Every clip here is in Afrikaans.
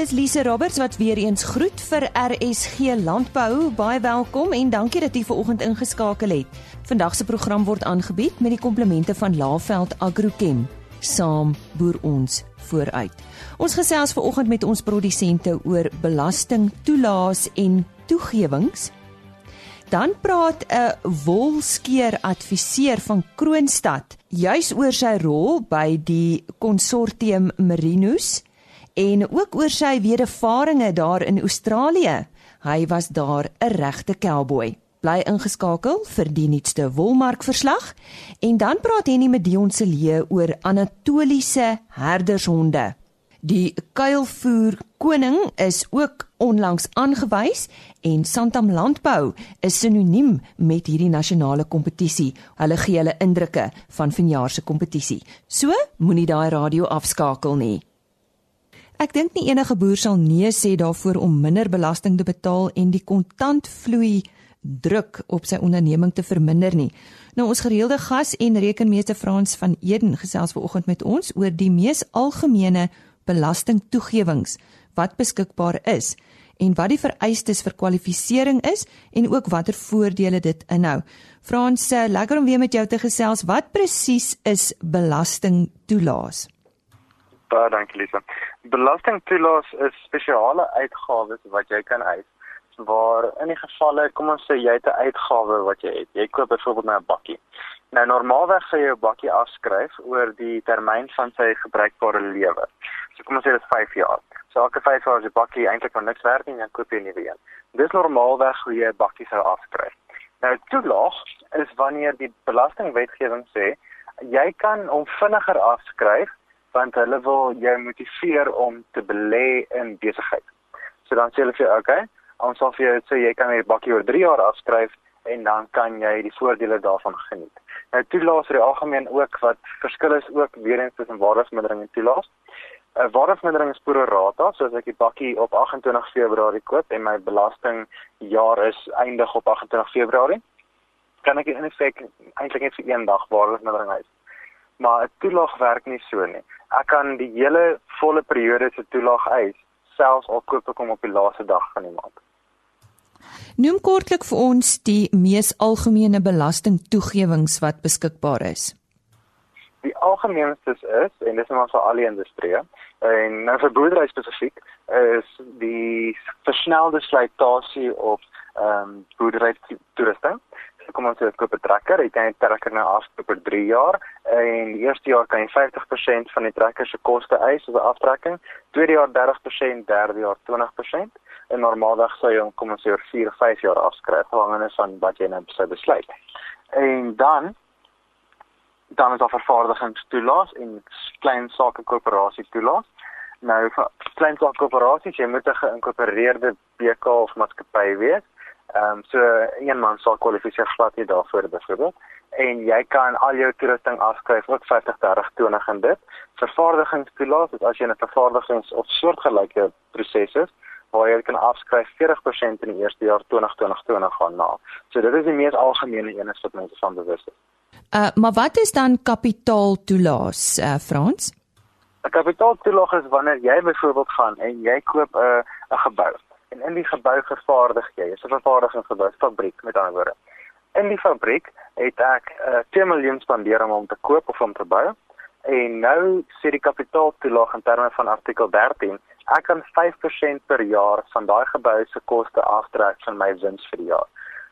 Dis Lise Roberts wat weer eens groet vir RSG Landbou. Baie welkom en dankie dat jy ver oggend ingeskakel het. Vandag se program word aangebied met die komplemente van Laveld Agrochem. Saam boer ons vooruit. Ons gesels ver oggend met ons produsente oor belasting, toelaas en toegewings. Dan praat 'n wolskeer adviseur van Kroonstad juis oor sy rol by die konsortium Merinos en ook oor sy wedervarings daar in Australië. Hy was daar 'n regte cowboy. Bly ingeskakel vir die nuutste wolmarkverslag en dan praat Henny met Dion se leë oor Anatoliese herdershonde. Die kuilvoer koning is ook onlangs aangewys en Santam Landbou is sinoniem met hierdie nasionale kompetisie. Hulle gee hulle indrukke van vanjaar se kompetisie. So, moenie daai radio afskakel nie. Ek dink nie enige boer sal nee sê daarvoor om minder belasting te betaal en die kontantvloei druk op sy onderneming te verminder nie. Nou ons gereelde gas en rekenmeester Frans van Eden gesels vanoggend met ons oor die mees algemene belastingtoegewings wat beskikbaar is en wat die vereistes vir kwalifisering is en ook watter voordele dit inhou. Frans, eh, lekker om weer met jou te gesels. Wat presies is belastingtoelaas? Baie dankie Lisa. Belastingtoelaas is spesiale uitgawes wat jy kan eis waar in die gevalle kom ons sê jy het 'n uitgawe wat jy het. Jy koop byvoorbeeld nou 'n bakkie. Nou normaalweg sê jy 'n bakkie afskryf oor die termyn van sy gebruikbare lewe. So kom ons sê dit is 5 jaar. So elke 5 jaar as die bakkie eintlik nog niks werd nie, koop jy 'n nuwe een. Dis normaalweg hoe jy 'n bakkie sou afskryf. Nou toelaag is wanneer die belastingwetgewing sê jy kan hom vinniger afskryf want hulle wil jou motiveer om te belê in besigheid. So dan sê hulle vir jou, okay, ons sal vir jou sê jy kan hierdie bakkie oor 3 jaar afskryf en dan kan jy die voordele daarvan geniet. Nou toelaas vir die algemeen ook wat verskil is ook weer eens tussen waardevermindering en toelaas. 'n uh, Waardevermindering is pro rata, so as ek die bakkie op 28 Februarie koop en my belasting jaar is eindig op 28 Februarie, kan ek in effek eintlik net vir een dag waardevermindering hê. Maar 'n toelaag werk nie so nie ek kan die hele volle periode se toelaag eis selfs al koop ek hom op die laaste dag van die maand. Noem kortlik vir ons die mees algemene belastingtoegewings wat beskikbaar is. Die algemeenste is en dis maar vir al die industrieë en nou vir boerdery spesifiek is die versnelde slytasie op ehm um, boerdery toerusting kom ons sê koop 'n trekker, jy kan die trekker nou afkoop vir 3 jaar en die eerste jaar kan jy 50% van die trekker se koste eis as 'n aftrekking, tweede jaar 30%, derde jaar 20% en normaalweg sou jy kom ons sê oor 4 of 5 jaar afskryf afhangende van wat jy nou besluit. En dan dan is daar vervaardigingstoelaas en klein sake koöperasie toelaas. Nou vir klein sake koöperasies jy moet 'n geïnkorporeerde BK of maatskappy wees Ehm um, so een man sal kwalifiseer glad nie daarvoor byvoorbeeld en jy kan al jou toerusting afskryf ook 50 30 20 en dit vervaardigingstoelaas is as jy 'n vervaardigings of soortgelyke proses is waar jy kan afskryf 40% in die eerste jaar 2020 20 gaan na. So dit is die mees algemene een wat mense van bewus is. Uh maar wat is dan kapitaaltoelaas uh Frans? 'n Kapitaaltoelaas is wanneer jy byvoorbeeld gaan en jy koop 'n uh, 'n gebou en in die gebou vervaardig jy. Dit is 'n vervaardigingsgebou, fabriek met ander woorde. In die fabriek het ek uh, eh, 2 miljoen spandeer om hom te koop of om te bou. En nou sê die kapitaaltoelaag in terme van artikel 13, ek kan 5% per jaar van daai gebou se koste aftrek van my wins vir die jaar.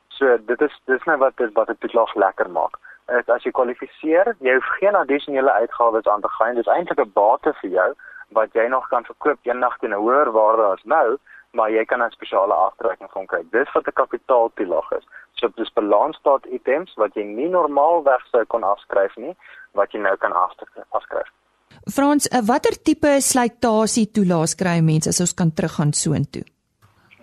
So dit is dis nou wat dit wat dit toelaag lekker maak. Is as jy kwalifiseer, jy hoef geen addisionele uitgawes aan te gaan. Dit is eintlik 'n bate vir jou wat jy nog kan verkoop eendag teen 'n hoër waarde as nou maar jy kan 'n spesiale aftrekking van kry. Dis wat 'n kapitaaltoelaag is. So dis balansstaat items wat jy nie normaalweg sou kon afskryf nie, wat jy nou kan afskryf. Frans, eh, watter tipe slytasie toelaas kry mense as ons kan teruggaan soontoe?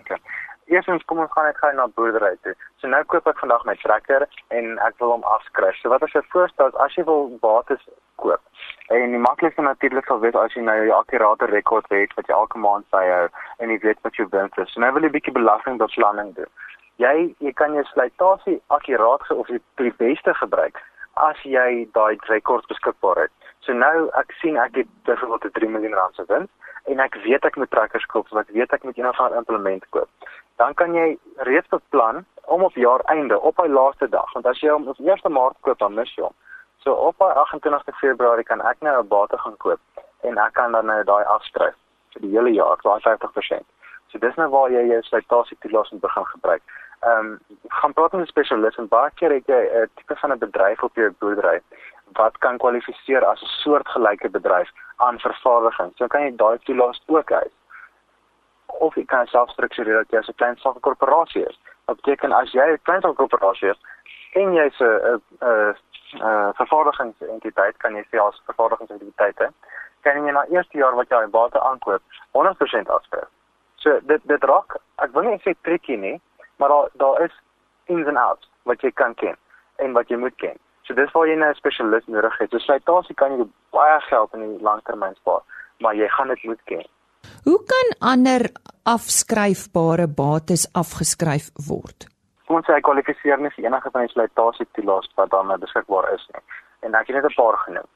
Okay. Eerstens kom ons gaan net gou na boerdery toe. So nou koop ek vandag my trekker en ek wil hom afskryf. So wat as jy voorstel as jy wil bates? En die maklikste natuurlik sal wees as jy nou 'n akkurate rekord het wat jy elke maand byhou en jy weet wat jou wins is. So nou wil jy 'n bietjie belastingbeplanning doen. Jy jy kan jou slytasie akkuraat of jy die beste gebruik as jy daai rekord beskikbaar het. So nou ek sien ek het byvoorbeeld 'n 3 miljoen rand se wins en ek weet ek moet trekkers koop of ek weet ek moet eendag 'n implement koop, dan kan jy reeds beplan om op jaar einde op hy laaste dag, want as jy hom op 1 Maart koop dan mis jy hom. So op 28 Februarie kan ek nou 'n bate gaan koop en ek kan dan nou daai afskryf vir die hele jaar, daai 50%. So dis nou waar jy jou slytasie toelassing begin gebruik. Ehm um, gaan praat met 'n spesialis en baie keer het jy 'n tipe van 'n bedryf op jou boerdery wat kan kwalifiseer as 'n soortgelyke bedryf aan vervaardiging. So kan jy daai toelaas ook hê. Of jy kan self struktureer dat jy 'n klein sake korporasie is. Wat beteken as jy 'n klein sake korporasie is en jy 'n 'n 'n vervaardigingsentiteit kan jy sê as vervaardigingsentiteit hè kan jy na eerste jaar wat jy aan bate aankoop 100% afskryf. So dit dit raak ek wil nie sê tricky nie, maar daar daar is ins and outs wat jy kan ken en wat jy moet ken. So dis waar jy 'n spesialis nodig het. So slytasie kan jy baie geld in die langtermyn spaar, maar jy gaan dit moet ken. Hoe kan ander afskryfbare bates afgeskryf word? Kom ons sê hy kwalifiseer nie vir enige van die slytasie toelaas wat dan beskikbaar is nie. En ek het net 'n paar genoem.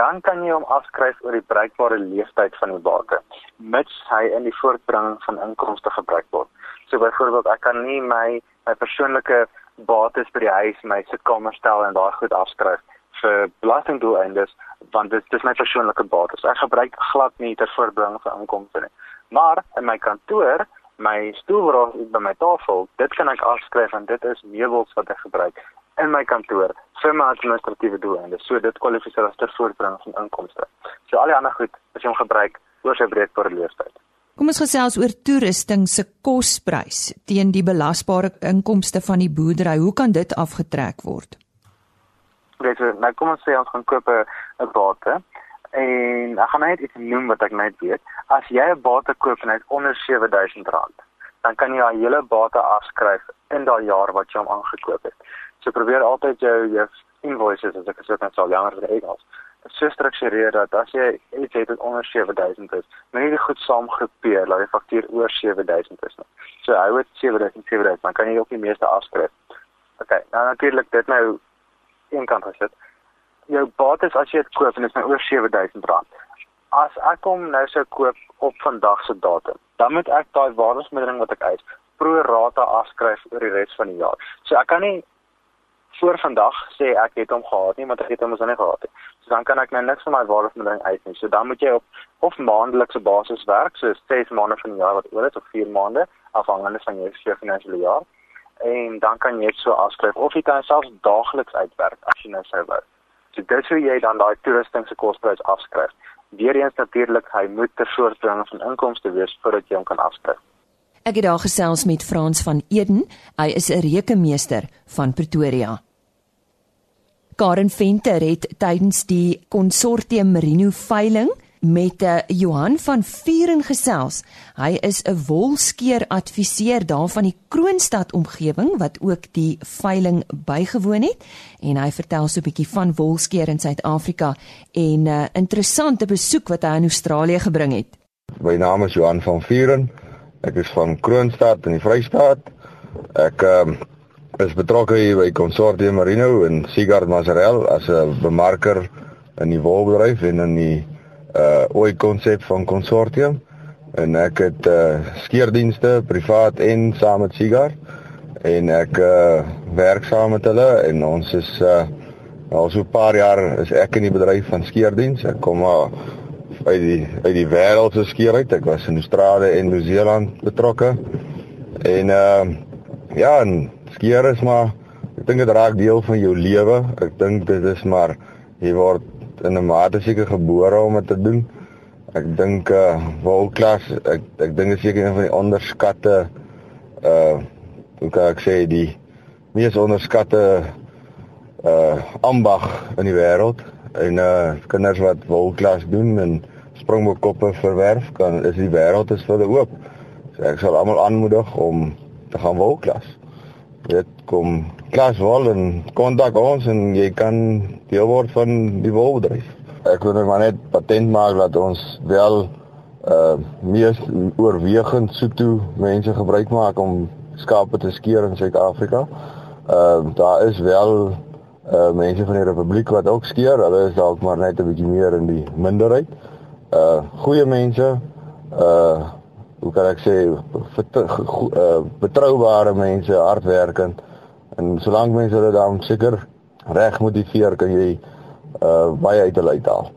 Dan kan jy hom afskryf oor die bruikbare lewensduur van die bate, mits hy in die voortbring van inkomste gebruik word. So byvoorbeeld ek kan nie my my persoonlike bates by die huis, my sitkamer stel en daai goed afskryf vir belastingdoeleindes want dit dis my persoonlike bates. Ek gebruik glad nie ter voorbring van inkomste nie. Maar in my kantoor, my stoel waar ek by my tafel, dit kan ek afskryf en dit is meubels wat ek gebruik in my kantoor vir my administratiewe doeleindes. So dit kwalifiseer as ter voorbring van inkomste. So al die ander goed as jy hom gebruik oor sy breedbare leeftyd. Kom ons gesels oor toerusting se kosprys teen die belasbare inkomste van die boerdery. Hoe kan dit afgetrek word? Dit is nou kom ons sê ons gaan koop 'n bate en ek gaan net iets noem wat ek net weet. As jy 'n bate koop en hy is onder R7000, dan kan jy daai hele bate afskryf in daai jaar wat jy hom aangekoop het. So probeer altyd jou jou invoices as ek gesê het sal langer vir Engels so struktureer dat as jy iets het wat onder 7000 is, moet jy dit goed saamgroepeer dat die faktuur oor 7000 is. Nie. So hou dit 7000 7000, dan kan jy ook die meeste afskryf. OK, nou natuurlik dit nou een kant gesit. Jou bates as jy dit koop en dit is nou oor 7000 rand. As ek hom nou sou koop op vandag se datum, dan moet ek daai waardesmindering wat ek eis pro rata afskryf oor die res van die jaar. So ek kan nie voor vandag sê ek het hom gehad nie, want ek het hom mos nie gehad nie. So dan kan ek nou niks van my waardesmindering uit nie. So dan moet jy op of maandelikse basis werk, so 6 maande van die jaar wat oor is of 4 maande afhangende van jou finansiële jaar. En dan kan jy so afskryf of jy kan selfs daagliks uitwerk as jy nou sou wou. So dit sou jy dan daai toerusting se kosprys afskryf. Weereens natuurlik, hy moet ter voortbring van inkomste wees voordat jy hom kan afskryf. Ek het daar gesels met Frans van Eden. Hy is 'n rekenmeester van Pretoria. Karen Venter het tydens die konsortium Merino veiling met 'n uh, eh, Johan van Vuren gesels. Hy is 'n wolskeer adviseur daar van die Kroonstad omgewing wat ook die veiling bygewoon het en hy vertel so 'n bietjie van wolskeer in Suid-Afrika en 'n uh, interessante besoek wat hy aan Australië gebring het. My naam is Johan van Vuren. Ek is van Kroonstad in die Vrystaat. Ek ehm um, is betrokke hier by Consortium Marino en Sigard Mazarel as 'n bemarker in die wolbedryf en in die uh ooi konsep van Consortium en ek het uh skeerdienste privaat en saam met Sigard en ek uh werk saam met hulle en ons is uh al so 'n paar jaar is ek in die bedryf van skeerdiens. Ek kom maar uit die uit die wêreld se skeer uit. Ek was in Australië en Nieu-Seeland betrokke. En uh ja, en skeer is maar ek dink dit raak deel van jou lewe. Ek dink dit is maar jy word in 'n mate seker gebore om dit te doen. Ek dink uh wolklas ek ek dink is seker een van die onderskatte uh hoe kan ek sê die mees onderskatte uh ambag in die wêreld en uh kinders wat wolklas doen en springbokkoppe verwerf kan is die wêreld is vir hulle oop. So ek sal almal aanmoedig om te gaan wolklas dit kom klas wol en kontak ons en jy kan deel word van die wolbedryf. Ek wil net maar net patent maak dat ons wel uh meer oorwegend soeto mense gebruik maak om skape te skeer in Suid-Afrika. Ehm uh, daar is wel uh mense van die republiek wat ook skeer. Hulle is dalk maar net 'n bietjie meer in die minderheid. Uh goeie mense uh hoe kan ek sê uh, betroubare mense, hardwerkend en solank mense hulle dan seker reg motiveer kan jy uh baie uit hulle uithaal.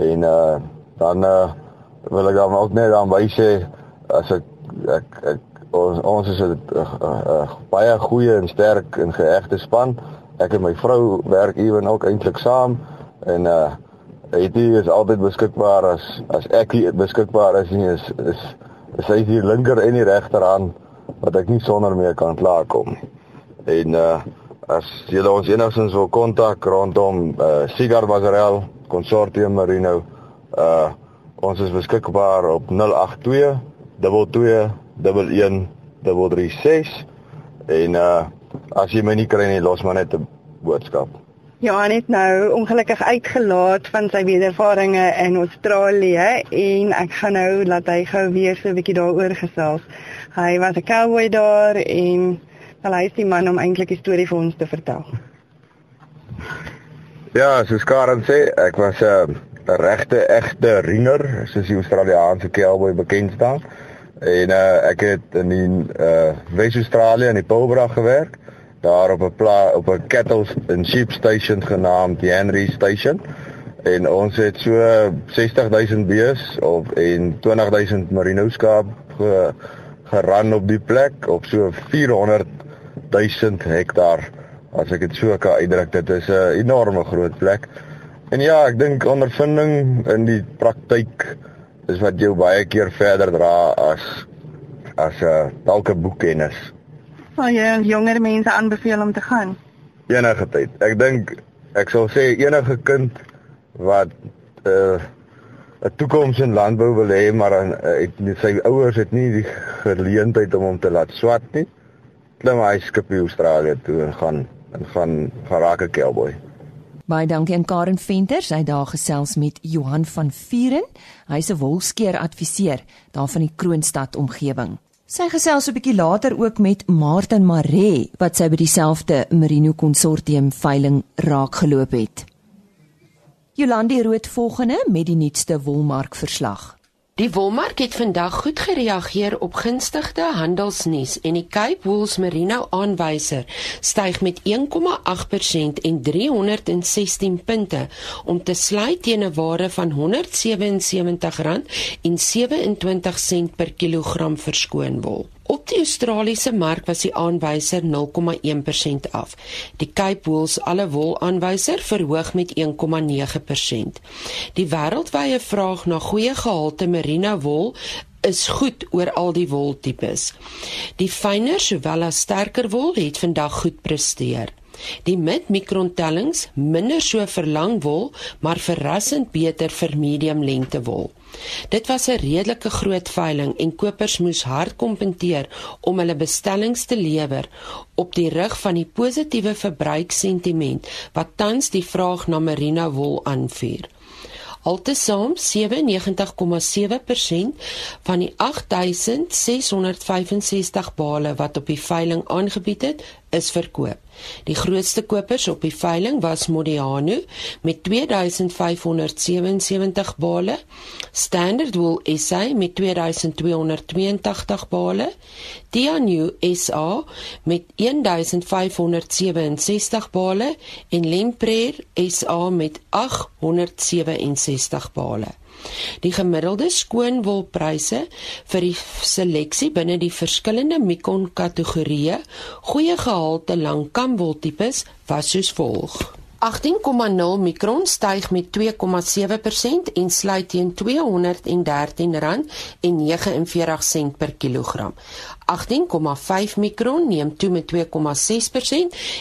En uh dan uh wil ek dan ook net aan wys as ek ek, ek ons ons is 'n uh, uh, uh, baie goeie en sterk en geëgte span. Ek en my vrou werk ewen ook eintlik saam en uh Hy is altyd beskikbaar as as ek beskikbaar is nie is is is hy die linker en die regterhand wat ek nie sonder mee kan klaarkom nie. En uh as jy ons enigstens wil kontak rondom uh Sigar Bazarel Consortium Marino uh ons is beskikbaar op 082 22 1136 en uh as jy my nie kry nie los maar net 'n boodskap. Johan het nou ongelukkig uitgelaat van sy wedervarings in Australië en ek gaan nou laat hy gou weer so 'n bietjie daaroor gesels. Hy was 'n cowboy daar en wel hy is die man om eintlik die storie vir ons te vertel. Ja, soos Karen sê, ek was 'n uh, regte egte ringer, soos die Australiese cowboy bekend staan. En uh, ek het in die uh, Wes-Australië in die Pilbara gewerk daar op 'n pla op 'n cattle and sheep station genaamd die Henry Station. En ons het so 60000 bees op en 20000 merino skaap ge, geran op die plek op so 400000 hektaar as ek dit so kan uitdruk dit is 'n enorme groot plek. En ja ek dink ondervinding in die praktyk is wat jou baie keer verder dra as as 'n uh, dalk 'n boekkennis sal jy jonger mense aanbeveel om te gaan? Enige tyd. Ek dink ek sal sê enige kind wat 'n uh, 'n toekoms in landbou wil hê, maar aan uh, sy ouers het nie die geleentheid om hom te laat swat nie. Klim hy skip in Australië toe en gaan en gaan geraak 'n cowboy. Baie dankie aan Karen Venter, sy daar gesels met Johan van Vieren. Hy's 'n wolskeer adviseur daar van die Kroonstad omgewing. Sy gesels 'n bietjie later ook met Martin Maree wat sy by dieselfde Merino konsortium veiling raakgeloop het. Jolandi Rood volgende met die nuutste wolmark verslag. Die wolmark het vandag goed gereageer op gunstigde handelsnuus en die Cape Wools Merino aanwyser styg met 1,8% en 316 punte om te sluit teen 'n waarde van R177.27 per kilogram verskoon wol. Op die Australiese mark was die aanwyser 0,1% af. Die Cape Wools alle wol aanwyser verhoog met 1,9%. Die wêreldwye vraag na goeie gehalte merino wol is goed oor al die woltipes. Die fyner sowel as sterker wol het vandag goed presteer. Die mid-mikron tellings minder so vir lang wol, maar verrassend beter vir medium lengte wol. Dit was 'n redelike groot veiling en kopers moes hard kompenteer om hulle bestellings te lewer op die rug van die positiewe verbruiksentiment wat tans die vraag na merino wol aanvuur. Altesaam 97,7% van die 8665 bale wat op die veiling aangebied het, is verkoop. Die grootste kopers op die veiling was Modiano met 2577 bale, Standard Wool SA met 2282 bale, Tianyu SA met 1567 bale en Lempreer SA met 867 bale. Die gemiddelde skoonwolpryse vir die seleksie binne die verskillende mikon kategorieë, goeie gehalte langkamwoltipes was soos volg: 18,0 mikron styg met 2,7% en sluit teen R213,49 per kilogram. 18,5 mikron neem toe met 2,6%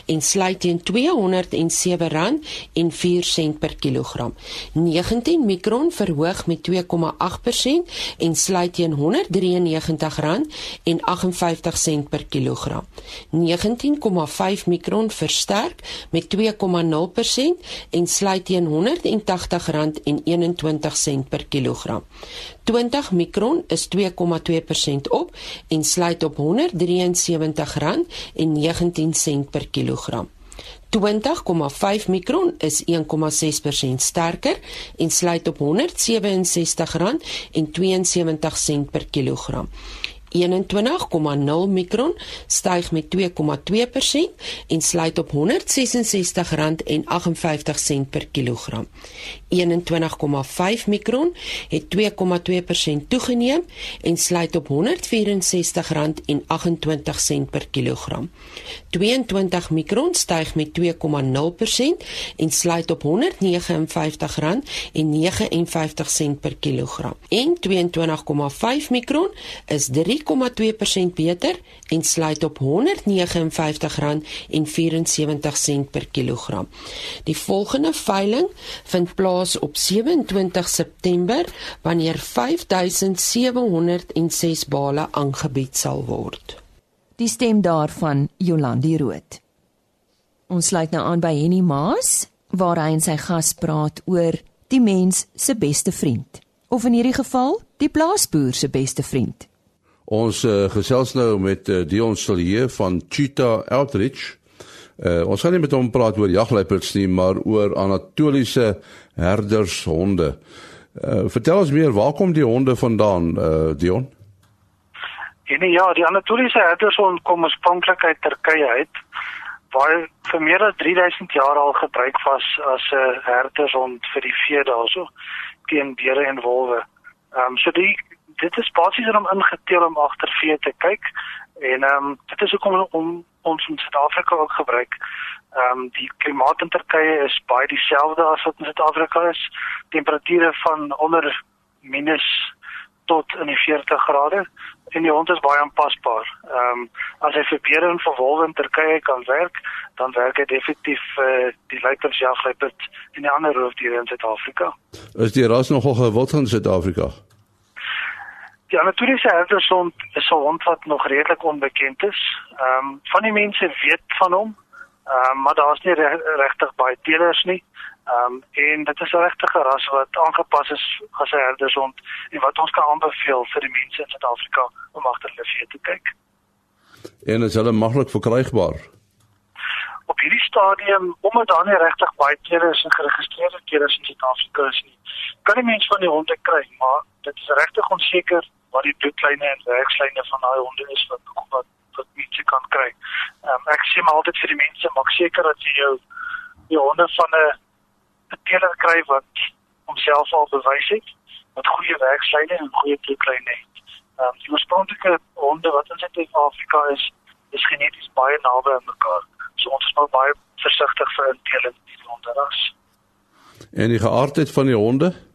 en sluit teen R207,04 per kilogram. 19 mikron verhoog met 2,8% en sluit teen R193,58 per kilogram. 19,5 mikron versterk met 2,0% en sluit teen R180,21 per kilogram. 20 mikron is 2,2% op en sluit op R173,19 per kilogram. 20,5 mikron is 1,6% sterker en sluit op R167,72 per kilogram. 21,0 mikron styg met 2,2% en sluit op R166,58 per kilogram. 21,5 mikron het 2,2% toegeneem en sluit op R164,28 per kilogram. 22 mikron styg met 2,0% en sluit op R159,59 per kilogram. En 22,5 mikron is 3,2% beter en sluit op R159,74 per kilogram. Die volgende veiling vind plaas op 27 September wanneer 5706 bale aangebied sal word. Die stem daarvan Jolandi Rood. Ons sluit nou aan by Henny Maas waar hy en sy gas praat oor die mens se beste vriend of in hierdie geval die plaasboer se beste vriend. Ons uh, gesels nou met uh, Dion Silje van Cheetah Outreach. Uh, ons gaan nie met hom praat oor jagluiperds nie, maar oor anatoliese herdershonde. Uh, vertel ons meer, waar kom die honde vandaan, uh, Dion? En ja, die anatoliese herdershond kom oorspronklik uit Turkye uit waar vir meer as 3000 jaar al gebruik was as 'n uh, herdershond vir die vee daarso teen beere en wolwe. Ehm um, so die dit is basies om ingeteel om agter vee te kyk en ehm um, dit is hoekom om ons in Suid-Afrika ook gebruik. Ehm um, die klimaat in Turkye is baie dieselfde as wat in Suid-Afrika is. Temperature van onder minus tot in die 40 grade en die hond is baie aanpasbaar. Ehm um, as hy vir beere en vir wolwe in Turkye kan werk, dan werk hy definitief uh, die luipersjagluiperd en die ander roofdiere in Suid-Afrika. Is die ras nogal gewild in Suid-Afrika? Ja, natuurlik sê hy son is 'n hond wat nog redelik onbekend is. Ehm um, van die mense weet van hom. Ehm um, maar daar's nie regtig baie teelers nie. Ehm um, en dit is 'n regtige ras wat aangepas is as 'n herdershond en wat ons kan aanbeveel vir die mense in Suid-Afrika om agter hulle vee te kyk. En is hulle maklik verkrygbaar? Op hierdie stadium, omdat daar nie regtig baie teelers en geregistreerde teelers in Suid-Afrika is nie, kan die mense van die honde kry, maar dit is regtig onseker wat die bloedlyne en werkslyne van daai honde is wat wat wat mense kan kry. Ehm um, ek sê maar altyd vir die mense, maak seker dat jy jou jou honde van 'n teeler kry wat homself al bewys het met goeie werkslyne en goeie bloedlyne het. Ehm um, die oorspronklike honde wat in Suid-Afrika is, is geneties baie naby aan mekaar. So ons is maar baie versigtig vir 'n teeling die honde ras. En die geaardheid van die honde?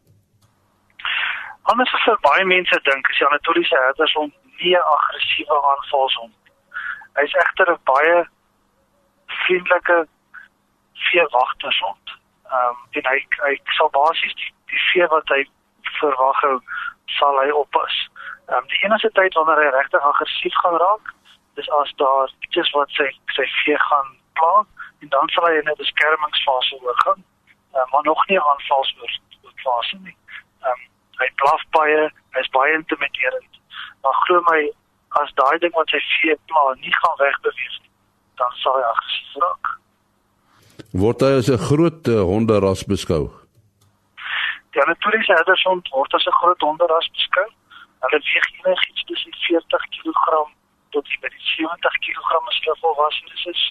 Anders as baie mense dink, is Anatoliese herdershond nie 'n aggressiewe aanvalshond. Hy is egter 'n baie vriendelike veewagtershond. Ehm um, en hy hy sal basies die, die vee wat hy verwag hou, sal hy oppas. Ehm um, die enigste tyd wanneer hy regtig aggressief gaan raak, is as daar iets wat sy sy vee gaan pla en dan sal hy in 'n beskermingsfase oorgaan. Ehm um, maar nog nie 'n aanvalsfase nie. Ehm um, hy blaf baie, hy's baie intimiderend. Maar glo my, as daai ding wat sy vee pla nie gaan wegbeweeg nie, dan sal hy aggressief raak. Word hy as 'n groot uh, honderas beskou? Ja, natuurlik sê hy son word as 'n groot honderas beskou. Hulle weeg enigiets tussen 40 kg tot by die 70 kg as hulle volwasse is.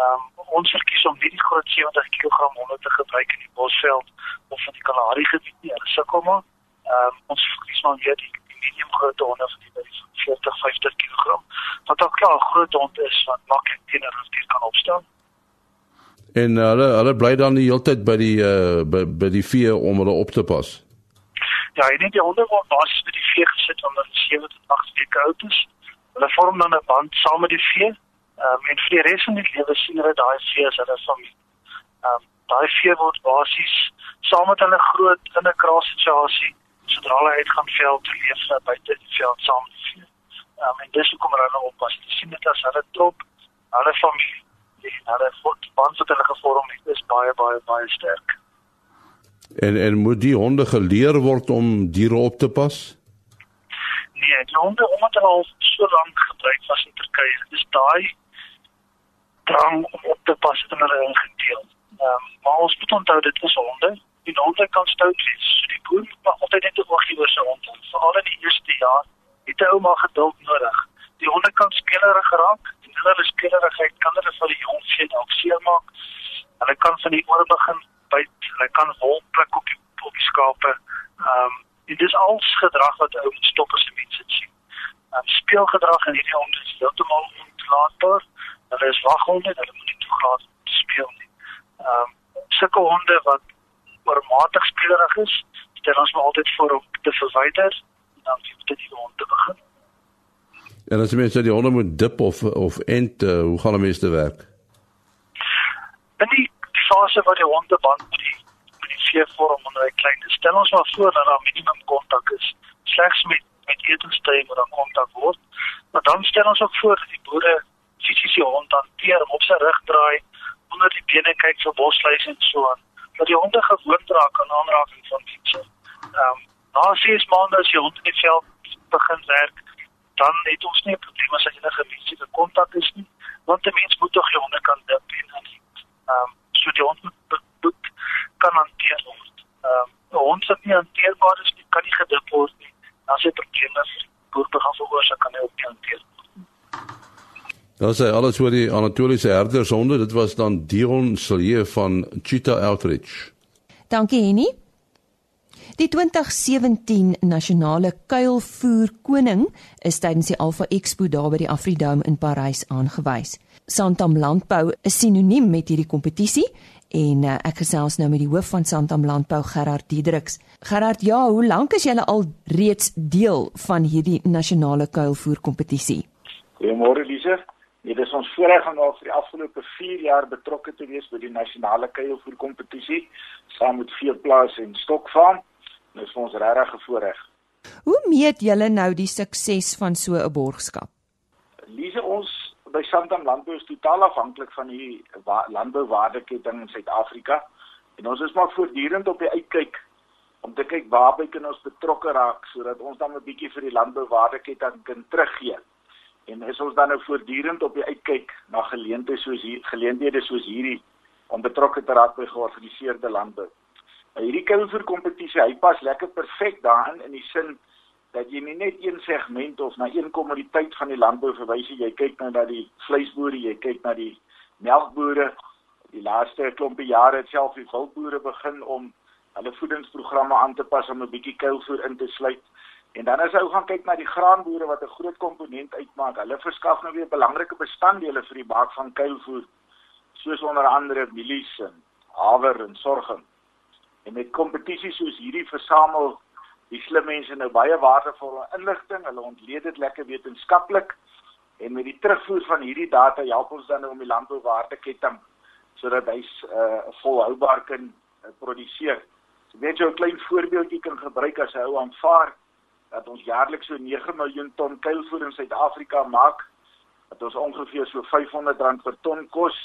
Um, ons verkies om nie die groot 70 kg honde te gebruik in die bosveld of in die Kalahari gebied nie. Hulle sukkel maar Ehm um, ons verkies maar weer die, die medium groot honde van die 40 50 kg. Wat ook klaar groot hond is wat maklik teenoor ons dier kan opstaan. En hulle hulle bly dan die hele tyd by die uh, by, by die vee om hulle op te pas. Ja, ek dink die honde word basies by die vee gesit onder 7 tot 8 weke oud is. Hulle vorm dan 'n band saam met die vee. Ehm um, en vir die res van die lewe sien hulle daai vee as hulle familie. Ehm um, daai vee word basies saam met hulle groot in 'n kraassituasie sodra hulle uitgaan veld te leef uh, buite die veld saam met vee. Um, en dis hoekom hulle oppas. Jy sien dit as hulle trop, hulle familie, die hulle band wat hulle gevorm het, is baie baie baie sterk. En en moet die honde geleer word om diere op te pas? Nee, die honde omdat hulle al so lank gebruik was in Turkye, dis daai drang om op te pas in hulle ingedeel. Ehm um, maar ons moet onthou dit is honde. Die honde kan stout wees. So die boer moet altyd net oog hê oor sy hond. Veral in die eerste jaar het hy ouma geduld nodig. Die honde kan skelerig geraak en hulle skelerigheid kan hulle vir die jong vee dalk seermaak. Hulle kan van die ore begin byt. Hulle kan wol pluk op die op die skape. Ehm um, dit is al gedrag wat ou stop as mense sien. Ehm um, speelgedrag in hierdie honde is heeltemal ontlaatbaar. Hulle is waghonde, hulle moet nie toegelaat speel nie. Ehm um, sulke honde wat oormatig spelerig is, stel ons maar altyd voor om te verwyder en dan vir dit die hond te begin. En as jy mens die honde moet dip of of ent, uh, hoe gaan 'n mens te werk? In die fase waar die honde band met die met die vee vorm onder hy klein is, stel ons maar voor dat daar minimum kontak is. Slegs met met etenstyd moet daar kontak word. Maar dan stel ons ook voor dat die boere fisies die hond hanteer, op sy rug draai, onder die bene kyk vir bosluise en so aan. Dat die honde gewoond raak aan aanraking van mense. Ehm um, na 6 maande as die hond in die veld begin werk, dan het ons nie 'n probleem as enige menslike kontak is nie, want 'n mens moet tog die honde kan dip en ehm um, so die hond moet, moet kan hanteer word. Ehm um, 'n hond wat nie hanteerbaar is nie, kan nie gedip word nie. As dit probleme vir boer begin veroorsaak, kan hy ook nie hanteer word. Dan sê alles oor die Anatoliese herdershonde, dit was dan Dion Silje van Cheetah Outreach. Dankie Henny. Die 2017 nasionale kuilvoer koning is tydens die Alpha Expo daar by die Afridome in Parys aangewys. Santam Landbou is sinoniem met hierdie kompetisie en uh, ek gesels nou met die hoof van Santam Landbou Gerard Diedriks. Gerard, ja, hoe lank is julle al reeds deel van hierdie nasionale kuilvoer kompetisie? Goeiemôre Lise. Dit is ons voorreg om al vir die afgelope 4 jaar betrokke te wees by die nasionale kuilvoer kompetisie saam met Veeplaas en Stokfarm. Dit is vir ons regtig 'n voorreg. Hoe meet julle nou die sukses van so 'n borgskap? Lise ons by Santam Landbou is totaal afhanklik van die landbouwaardeketting in Suid-Afrika en ons is maar voortdurend op die uitkyk om te kyk waarby kan ons betrokke raak sodat ons dan 'n bietjie vir die landbouwaardeketting kan teruggee. En is ons dan nou voortdurend op die uitkyk na geleenthede soos hier geleenthede soos hierdie om betrokke te raak by georganiseerde landbou. Nou hierdie kuilvoer kompetisie, hy pas lekker perfek daarin in die sin dat jy nie net een segment of na een kommoditeit van die landbou verwys nie. Jy kyk nou na die vleisboere, jy kyk na die melkbore. Die laaste klompie jare het self die wildboere begin om hulle voedingsprogramme aan te pas om 'n bietjie kuilvoer in te sluit. En dan as jy gaan kyk na die graanboere wat 'n groot komponent uitmaak, hulle verskaf nou weer belangrike bestanddele vir die maak van kuilvoer, soos onder andere mielies en haver en sorghum. En met kompetisies soos hierdie versamel die slim mense nou baie waardevolle inligting, hulle ontleed dit lekker wetenskaplik en met die terugvoer van hierdie data help ons dan nou om die landbouwaardeketting sodat hy uh, volhoubaar kan uh, produseer. So net so 'n klein voorbeeldjie kan gebruik as hy ou aanvaar dat ons jaarliks so 9 miljoen ton kuilvoer in Suid-Afrika maak wat ons ongeveer so R500 per ton kos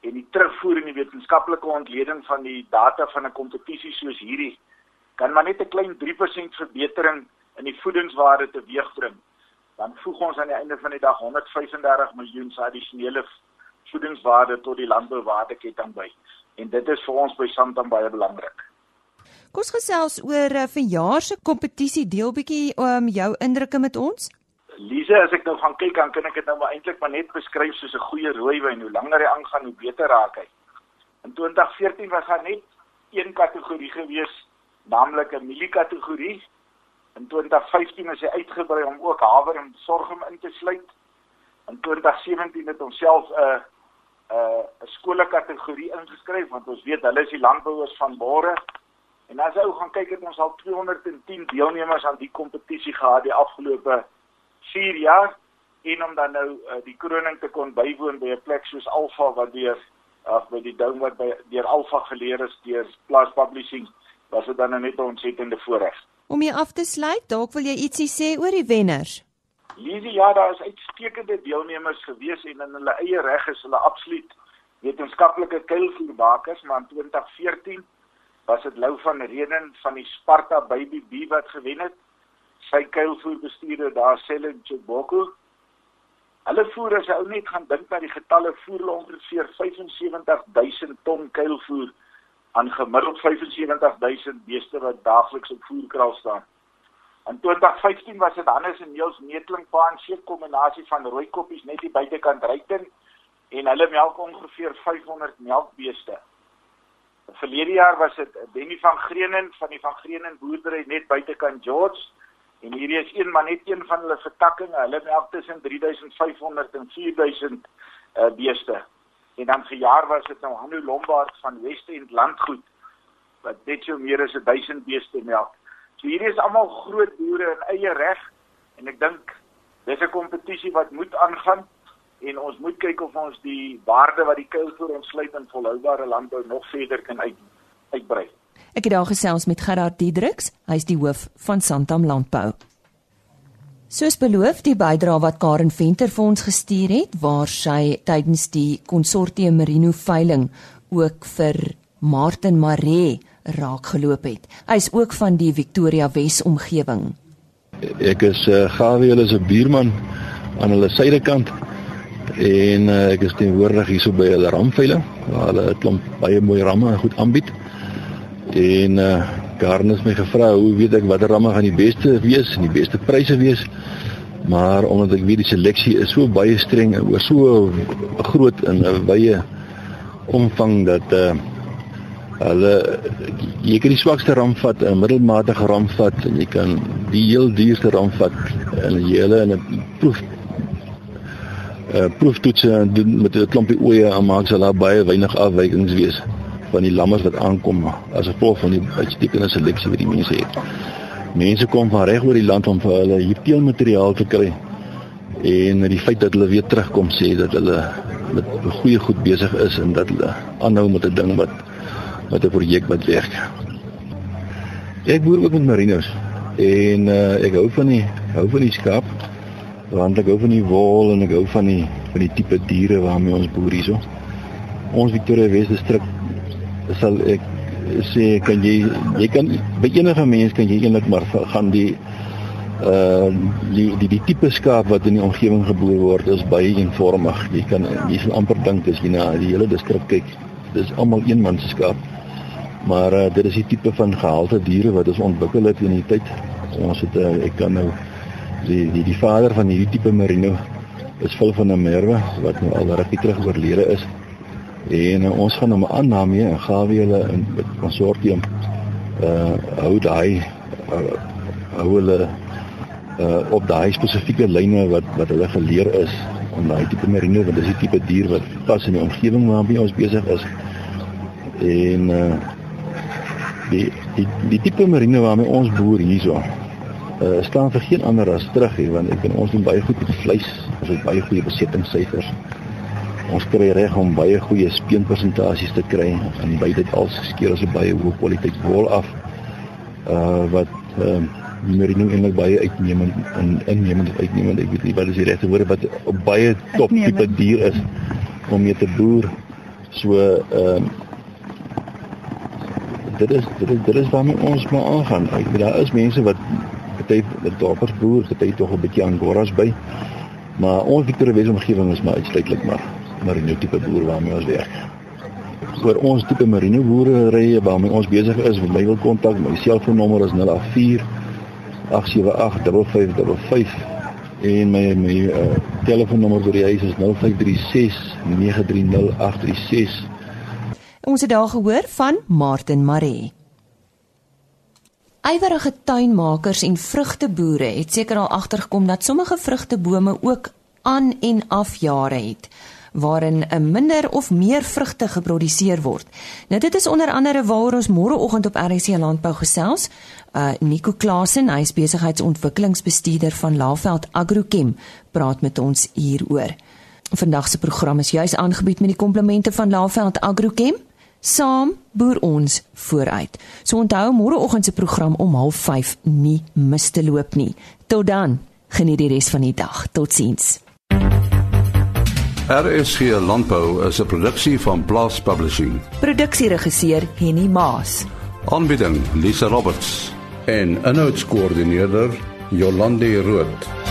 en die terugvoer en die wetenskaplike ontleding van die data van 'n kompetisie soos hierdie kan maar net 'n klein 3% verbetering in die voedingswaarde teweegbring. Dan voeg ons aan die einde van die dag 135 miljoen se addisionele voedingswaarde tot die landbouwaardeketting by. En dit is vir ons by Santam baie belangrik Kom ons gesels oor uh, verjaar se kompetisie deel bietjie um jou indrukke met ons. Lise, as ek nou gaan kyk, dan kan ek dit nou maar eintlik maar net beskryf soos 'n goeie rooiwyn. Hoe langer hy aangaan, hoe beter raak hy. In 2014 was daar net een kategorie gewees, naamlik 'n mieliekategorie. In 2015 is hy uitgebrei om ook haver en sorghum in te sluit. In 2017 het ons self 'n uh, 'n uh, 'n skoolkategorie ingeskryf want ons weet hulle is die landbouers van môre En as ou gaan kyk het ons al 210 deelnemers aan die kompetisie gehad die afgelope 4 jaar en om dan nou uh, die kroning te kon bywoon by 'n plek soos Alpha wat deur of by die dome wat by deur Alpha geleer is deur Plus Publishing was dit dan nou net 'n ontsettende voorreg. Om jy af te sluit, dalk wil jy ietsie sê oor die wenners. Lisie, ja, daar is uitstekende deelnemers gewees en in hulle eie reg is hulle absoluut wetenskaplike kuilvoerbakers, maar in 2014 was dit Lou van Reden van die Sparta Baby B wat gewen het. Sy kuilvoer bestuurder daar Selle Chiboko. Hulle voer as jy ou net gaan dink na die getalle voer ongeveer 75000 ton kuilvoer aan gemiddeld 75000 beeste wat daagliks op voerkraal staan. In 2015 was dit Hannes en Niels Netlingpa en seker kombinasie van rooi koppies net die buitekant ryten en hulle melk ongeveer 500 melkbeeste. Verlede jaar was dit Benny van Greenen van die van Greenen boerdery net buitekant George En hierdie is een maar net een van hulle vertakkings. Hulle melk tussen 3500 en 4000 uh beeste. En dan vir jaar was dit nou Hanu Lombard van Westend Landgoed wat net so meer as 1000 beeste melk. So hierdie is almal groot boere in eie reg en ek dink dis 'n kompetisie wat moet aangaan en ons moet kyk of ons die waarde wat die kuilvoer ontsluit in volhoubare landbou nog verder kan uit uitbrei. Ek het daar gesels met Gerard Diedriks, hy is die hoof van Santam Landbou. Soos beloof, die bydrae wat Karen Venter vir ons gestuur het, waar sy tydens die konsortium Merino veiling ook vir Martin Maree raak geloop het. Hy is ook van die Victoria Wes omgewing. Ek is uh, Gawie, hulle is 'n buurman aan hulle suidekant en uh, ek is teenwoordig hierso by hulle ramveiling waar hulle 'n klomp baie mooi ramme goed aanbied. En uh Karen het my gevra hoe weet ek watter ramme gaan die beste wees en die beste pryse wees. Maar omdat ek weet die seleksie is so baie streng en oor so groot en 'n wye omvang dat uh hulle jy kan die swakste ram vat, 'n middelmatige ram vat en jy kan die heel duurste ram vat en jy hulle in 'n proef uh proeftoetse doen met 'n klompie oeye en maak sal daar baie weinig afwykings wees van die lammers wat aankom as gevolg van die uitstekende seleksie wat die mense het. Mense kom van reg oor die land om vir hulle hier teelmateriaal te kry. En die feit dat hulle weer terugkom sê dat hulle met goeie goed besig is en dat hulle aanhou met 'n ding wat wat 'n projek wat werk. Ek boer ook met merinos en uh, ek hou van die hou van die skaap want ek hou van die wol en ek hou van die van die tipe diere waarmee ons boer hierso. Ons Victoria Wes distrik sal ek sê kan jy jy kan by enige mens kan jy eintlik maar gaan die uh die die die tipe skaap wat in die omgewing geboor word is baie eenvormig. Jy kan jy sal amper dink as jy na die hele distrik kyk, dis almal een man se skaap. Maar uh, dit is die tipe van gehalte diere wat ons ontwikkel het in die tyd. Ons het uh, ek kan nou die die die vader van hierdie tipe merino is Phil van der Merwe wat nou al rukkie terug oorlede is. En uh, ons gaan hom aanname en gaan weer hulle in konsortium uh hou daai uh, hou hulle uh op daai spesifieke lyne wat wat hulle geleer is om daai tipe merino want dis die tipe dier wat pas in die omgewing waarmee ons besig is. En uh die die die tipe merino waarmee ons boer hierso uh staan vir geen ander as terug hier want ek en ons doen baie goed met vleis, ons het baie goeie besettingssyfers ons kry reg om baie goeie speenpersentasies te kry. En by dit als skeer ons 'n baie hoë kwaliteit wol af uh wat uh merino eintlik baie uitnemend en innemend uitnemend ek weet nie wat is die regte woord wat op baie top tipe dier is om mee te boer. So ehm uh, dit is dit is dit is waarmee ons maar aangaan. Ek weet daar is mense wat party met dorpers boer party tog 'n bietjie angoras by maar ons Victoria Wes omgewing is maar uitsluitlik maar merino tipe boer waarmee ons werk. Oor ons tipe merino boerderye waarmee ons besig is, my wil kontak, my selfoonnommer is 084 878 5555 en my my uh, telefoonnommer vir die huis is 0536 930 836. Ons het daar gehoor van Martin Maree. Eiwerige tuinmakers en vrugteboere het seker al agtergekom dat sommige vrugtebome ook aan en af jare het waarin 'n minder of meer vrugte geproduseer word. Nou dit is onder andere waaroor ons môreoggend op RC Landbou gesels. Uh Nico Klasen, hy is besigheidsontwikkelingsbestuurder van Laveld Agrochem, praat met ons hieroor. Vandag se program is juis aangebied met die komplemente van Laveld Agrochem. Saam boer ons vooruit. So onthou môreoggend se program om 05:30 nie mis te loop nie. Tot dan. Geniet die res van die dag. Totsiens. RSG Landbou is 'n produksie van Blast Publishing. Produksieregisseur Henny Maas. Aanbieding Lisa Roberts en 'n notas koördineerder Jolande Rooi.